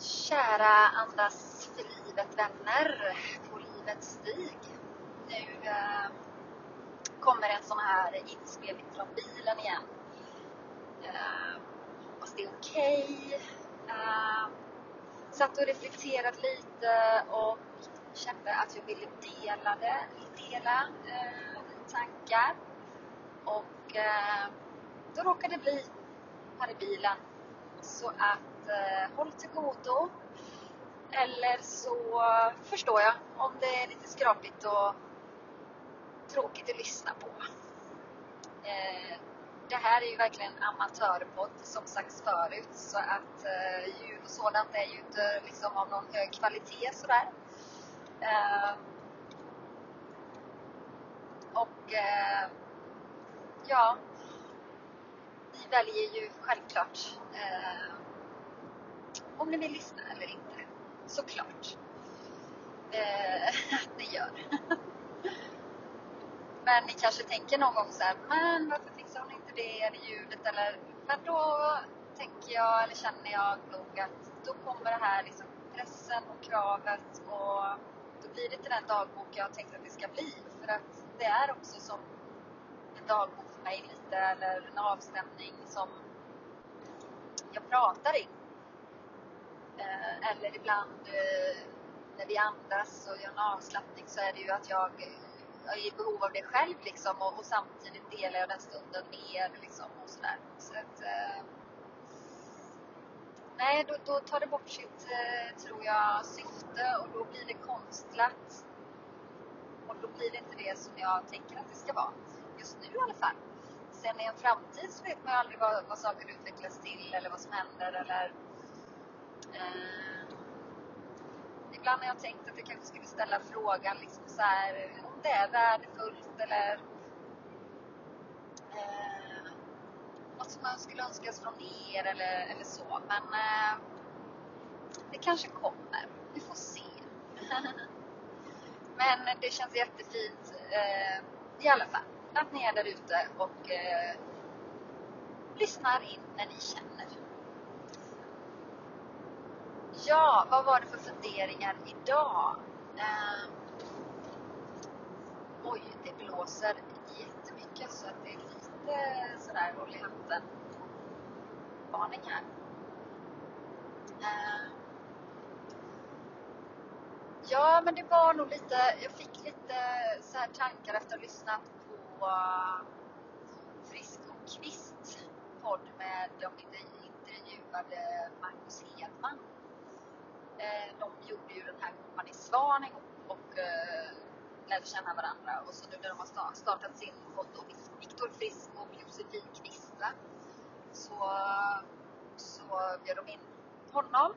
Kära Andas för livet vänner på livets stig. Nu eh, kommer en sån här inspelning från bilen igen. Eh, hoppas det är okej. Okay. Eh, satt och reflekterat lite och kände att jag ville dela det, dela eh, tankar. Och eh, då råkade det bli här i bilen. Så att eh, håll till godo. Eller så förstår jag om det är lite skrapigt och tråkigt att lyssna på. Eh, det här är ju verkligen amatörpodd som sagts förut så att eh, ljud och sådant är ju inte liksom av någon hög kvalitet sådär. Eh, och eh, ja, vi väljer ju självklart eh, om ni vill lyssna eller inte. Såklart. Eh, att ni gör. Men ni kanske tänker någon gång så här, men varför fixar hon inte det eller ljudet eller? Men då tänker jag, eller känner jag nog att då kommer det här liksom pressen och kravet och då blir det inte den dagbok jag har tänkt att det ska bli. För att det är också som en dagbok för mig lite, eller en avstämning som jag pratar in. Eh, eller ibland eh, när vi andas och gör en avslappning så är det ju att jag, är i behov av det själv liksom och, och samtidigt delar jag den stunden med er liksom och sådär. Så att, eh, nej, då, då tar det bort sitt, eh, tror jag, syfte och då blir det konstlat. Och då blir det inte det som jag tänker att det ska vara. Just nu i alla fall. Sen i en framtid så vet man ju aldrig vad, vad saker utvecklas till eller vad som händer eller eh, Ibland har jag tänkt att jag kanske skulle ställa frågan liksom så här, om det är värdefullt eller eh, något som skulle önskas från er eller, eller så. Men eh, det kanske kommer. Vi får se. Men det känns jättefint eh, i alla fall att ni är där ute och eh, lyssnar in när ni känner. Ja, vad var det för funderingar idag? Eh, oj, det blåser jättemycket så att det är lite sådär håll i hatten varning här. Eh, ja, men det var nog lite, jag fick lite så här tankar efter att ha lyssnat på eh, Frisk och Kvist podd med de intervjuade Magnus Hedman. Eh, de gjorde ju den här Kompani Svan ihop och eh, lärde känna varandra och så nu när de har startat sin podd och Viktor Frisk och Josefin Kvista så, så bjöd de in honom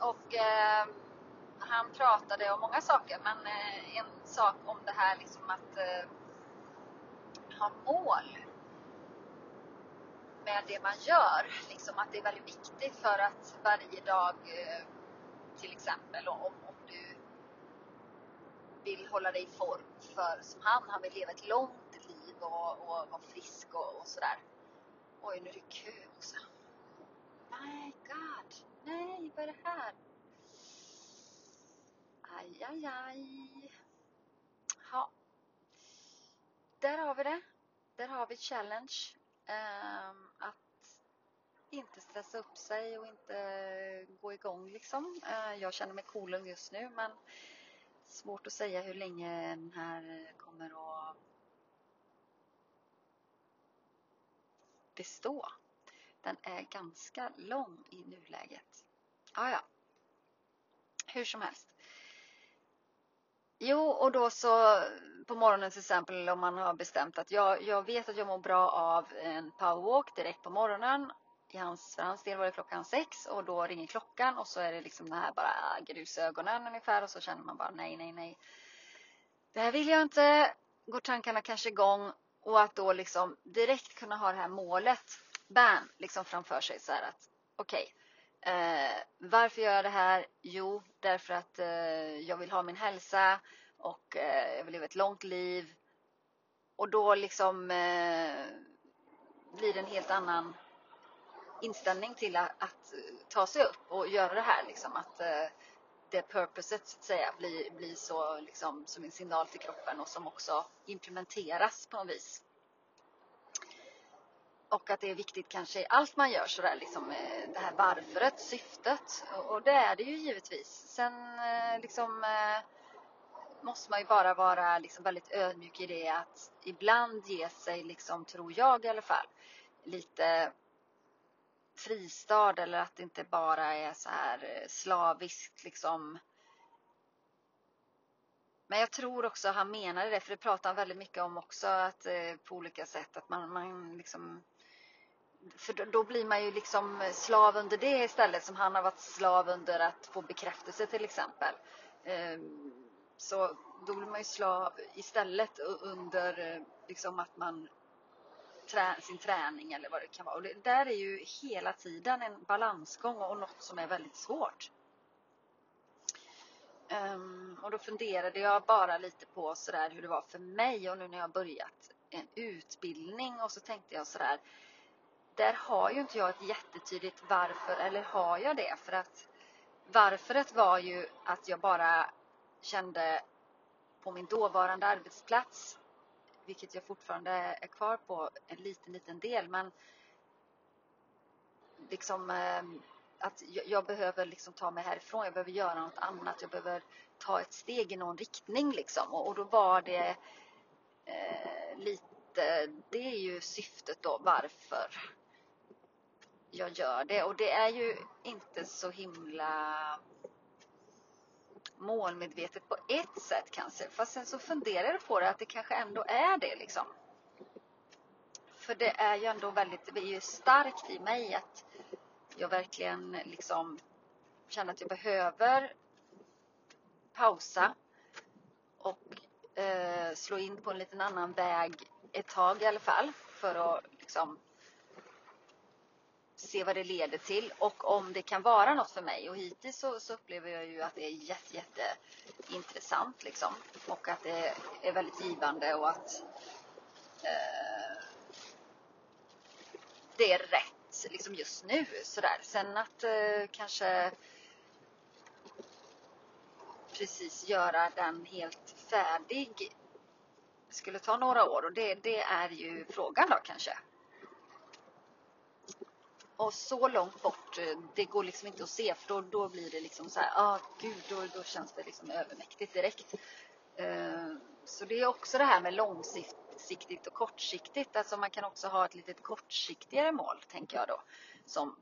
och eh, han pratade om många saker men eh, en sak om det här liksom att eh, ha mål med det man gör. Liksom att det är väldigt viktigt för att varje dag eh, exempel om, om du vill hålla dig i form för som han, han vill leva ett långt liv och, och vara frisk och, och sådär. Oj, nu är det kö också. My God, nej, vad är det här? Aj, aj, aj. Ja. Där har vi det. Där har vi challenge. Um, att inte stressa upp sig och inte eh, gå igång liksom. Eh, jag känner mig cool just nu men svårt att säga hur länge den här kommer att bestå. Den är ganska lång i nuläget. Ah, ja. Hur som helst. Jo, och då så på morgonen till exempel om man har bestämt att jag, jag vet att jag mår bra av en powerwalk direkt på morgonen. I hans, för hans del var det klockan sex och då ringer klockan och så är det liksom det här bara grusögonen ungefär och så känner man bara nej, nej, nej. Det här vill jag inte. Går tankarna kanske igång och att då liksom direkt kunna ha det här målet, bam, liksom framför sig så här att okej, okay, Eh, varför gör jag det här? Jo, därför att eh, jag vill ha min hälsa och eh, jag vill leva ett långt liv. Och då liksom eh, blir det en helt annan inställning till att, att, ta sig upp och göra det här liksom att eh, det purposet så att säga blir, blir så liksom som en signal till kroppen och som också implementeras på något vis. Och att det är viktigt kanske i allt man gör sådär liksom eh, det här varföret, syftet. Och det är det ju givetvis. Sen eh, liksom eh, måste man ju bara vara liksom väldigt ödmjuk i det att ibland ge sig, liksom, tror jag i alla fall, lite fristad eller att det inte bara är så här eh, slaviskt liksom. Men jag tror också han menade det, för det pratar han väldigt mycket om också att eh, på olika sätt att man, man liksom för då, då, blir man ju liksom slav under det istället som han har varit slav under att få bekräftelse till exempel. Ehm, så då blir man ju slav istället under eh, liksom att man trä, sin träning eller vad det kan vara. Och det där är ju hela tiden en balansgång och något som är väldigt svårt. Um, och då funderade jag bara lite på sådär hur det var för mig och nu när jag börjat en utbildning och så tänkte jag sådär där har ju inte jag ett jättetydligt varför, eller har jag det? För att varföret var ju att jag bara kände på min dåvarande arbetsplats, vilket jag fortfarande är kvar på en liten, liten del, men liksom ehm, att jag behöver liksom ta mig härifrån, jag behöver göra något annat, jag behöver ta ett steg i någon riktning liksom. Och, då var det eh, lite, det är ju syftet då varför jag gör det. Och det är ju inte så himla målmedvetet på ett sätt kanske. Fast sen så funderar jag på det att det kanske ändå är det liksom. För det är ju ändå väldigt, det är ju starkt i mig att jag verkligen liksom känner att jag behöver pausa och eh, slå in på en liten annan väg ett tag i alla fall för att liksom se vad det leder till och om det kan vara något för mig. Och hittills så, så upplever jag ju att det är jätte, jätteintressant liksom. Och att det är väldigt givande och att eh, det är rätt liksom just nu sådär. Sen att eh, kanske precis göra den helt färdig skulle ta några år och det, det är ju frågan då kanske. Och så långt bort, eh, det går liksom inte att se för då, då blir det liksom så här, ah gud, då, då känns det liksom övermäktigt direkt. Uh, så det är också det här med långsiktigt och kortsiktigt. Alltså man kan också ha ett lite kortsiktigare mål, tänker jag då. Som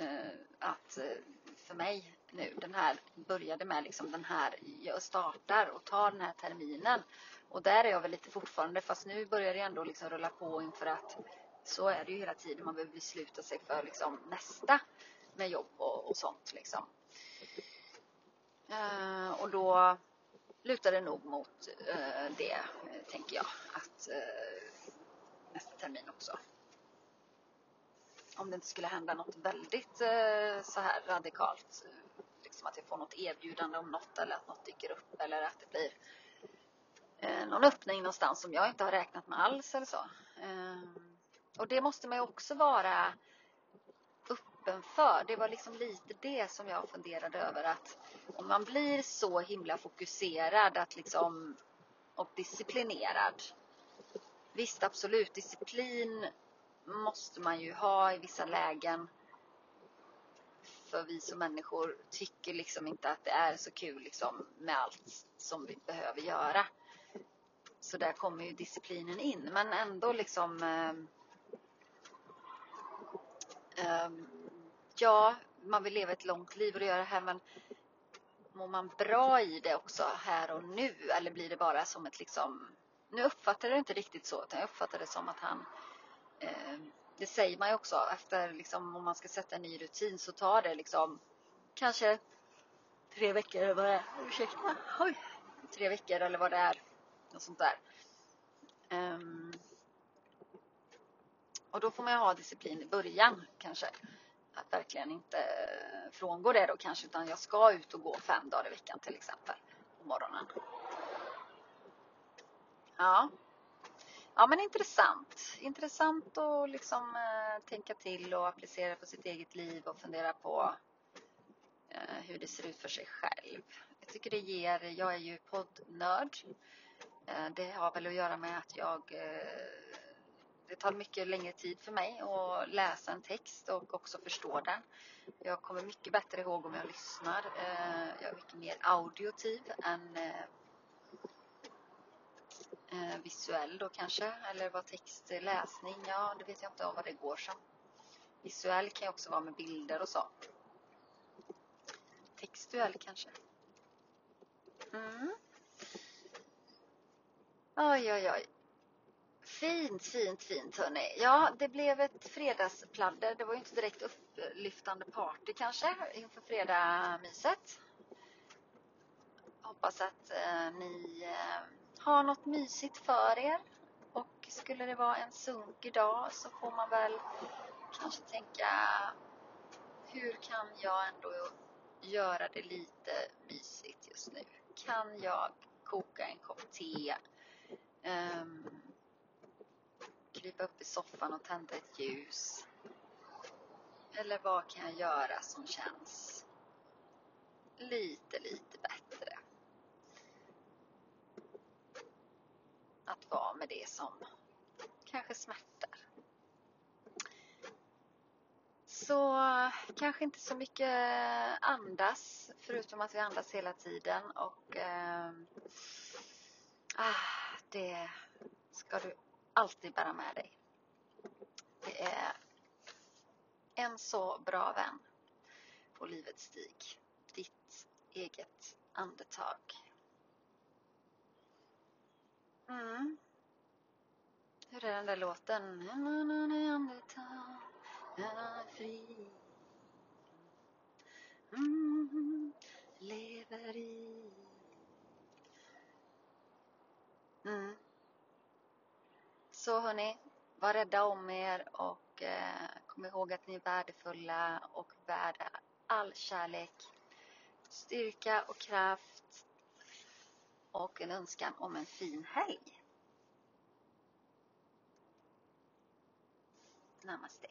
uh, att uh, för mig nu, den här började med liksom den här, jag startar och tar den här terminen. Och där är jag väl lite fortfarande, fast nu börjar det ändå liksom rulla på inför att så är det ju hela tiden. Man behöver besluta sig för liksom nästa med jobb och, och sånt. Liksom. Eh, och då lutar det nog mot eh, det, tänker jag, att eh, nästa termin också. Om det inte skulle hända något väldigt eh, så här radikalt, eh, liksom att jag får något erbjudande om något eller att något dyker upp eller att det blir eh, någon öppning någonstans som jag inte har räknat med alls eller så. Och det måste man ju också vara öppen för. Det var liksom lite det som jag funderade över att om man blir så himla fokuserad att liksom och disciplinerad. Visst, absolut, disciplin måste man ju ha i vissa lägen. För vi som människor tycker liksom inte att det är så kul liksom med allt som vi behöver göra. Så där kommer ju disciplinen in. Men ändå liksom eh, ja, man vill leva ett långt liv och göra det här men mår man bra i det också här och nu eller blir det bara som ett liksom nu uppfattar jag det inte riktigt så utan jag uppfattar det som att han eh, det säger man ju också efter liksom om man ska sätta en ny rutin så tar det liksom kanske tre veckor eller vad det är. Ursäkta. Oj. Tre veckor eller vad det är. Något sånt där. Um, och då får man ha disciplin i början kanske. Att verkligen inte eh, frångå det då kanske utan jag ska ut och gå fem dagar i veckan till exempel på morgonen. Ja. ja men intressant. Intressant att liksom eh, tänka till och applicera på sitt eget liv och fundera på eh, hur det ser ut för sig själv. Jag tycker det ger, jag är ju poddnörd. Eh, det har väl att göra med att jag eh, det tar mycket längre tid för mig att läsa en text och också förstå den. Jag kommer mycket bättre ihåg om jag lyssnar. Eh, jag är mycket mer audiotiv än eh, eh, visuell då kanske. Eller vad text, läsning, ja det vet jag inte om vad det går som. Visuell kan ju också vara med bilder och så. Textuell kanske. Mm. Oj, oj, oj. Fint, fint, fint hörni. Ja, det blev ett fredagspladder. Det var ju inte direkt upplyftande party kanske inför fredagsmyset. Hoppas att eh, ni eh, har något mysigt för er. Och skulle det vara en sunkig dag så får man väl kanske tänka hur kan jag ändå göra det lite mysigt just nu? Kan jag koka en kopp te? Um, krypa upp i soffan och tända ett ljus? Eller vad kan jag göra som känns lite, lite bättre? Att vara med det som kanske smärtar. Så kanske inte så mycket andas, förutom att vi andas hela tiden och eh, ah, det ska du alltid bära med dig. Det är en så bra vän på livets stig. Ditt eget andetag. Mm. Hur är den där låten? Andetag är fri. Mm. Lever i. Mm. Så hörni, var rädda om er och eh, kom ihåg att ni är värdefulla och värda all kärlek, styrka och kraft och en önskan om en fin helg. Namaste.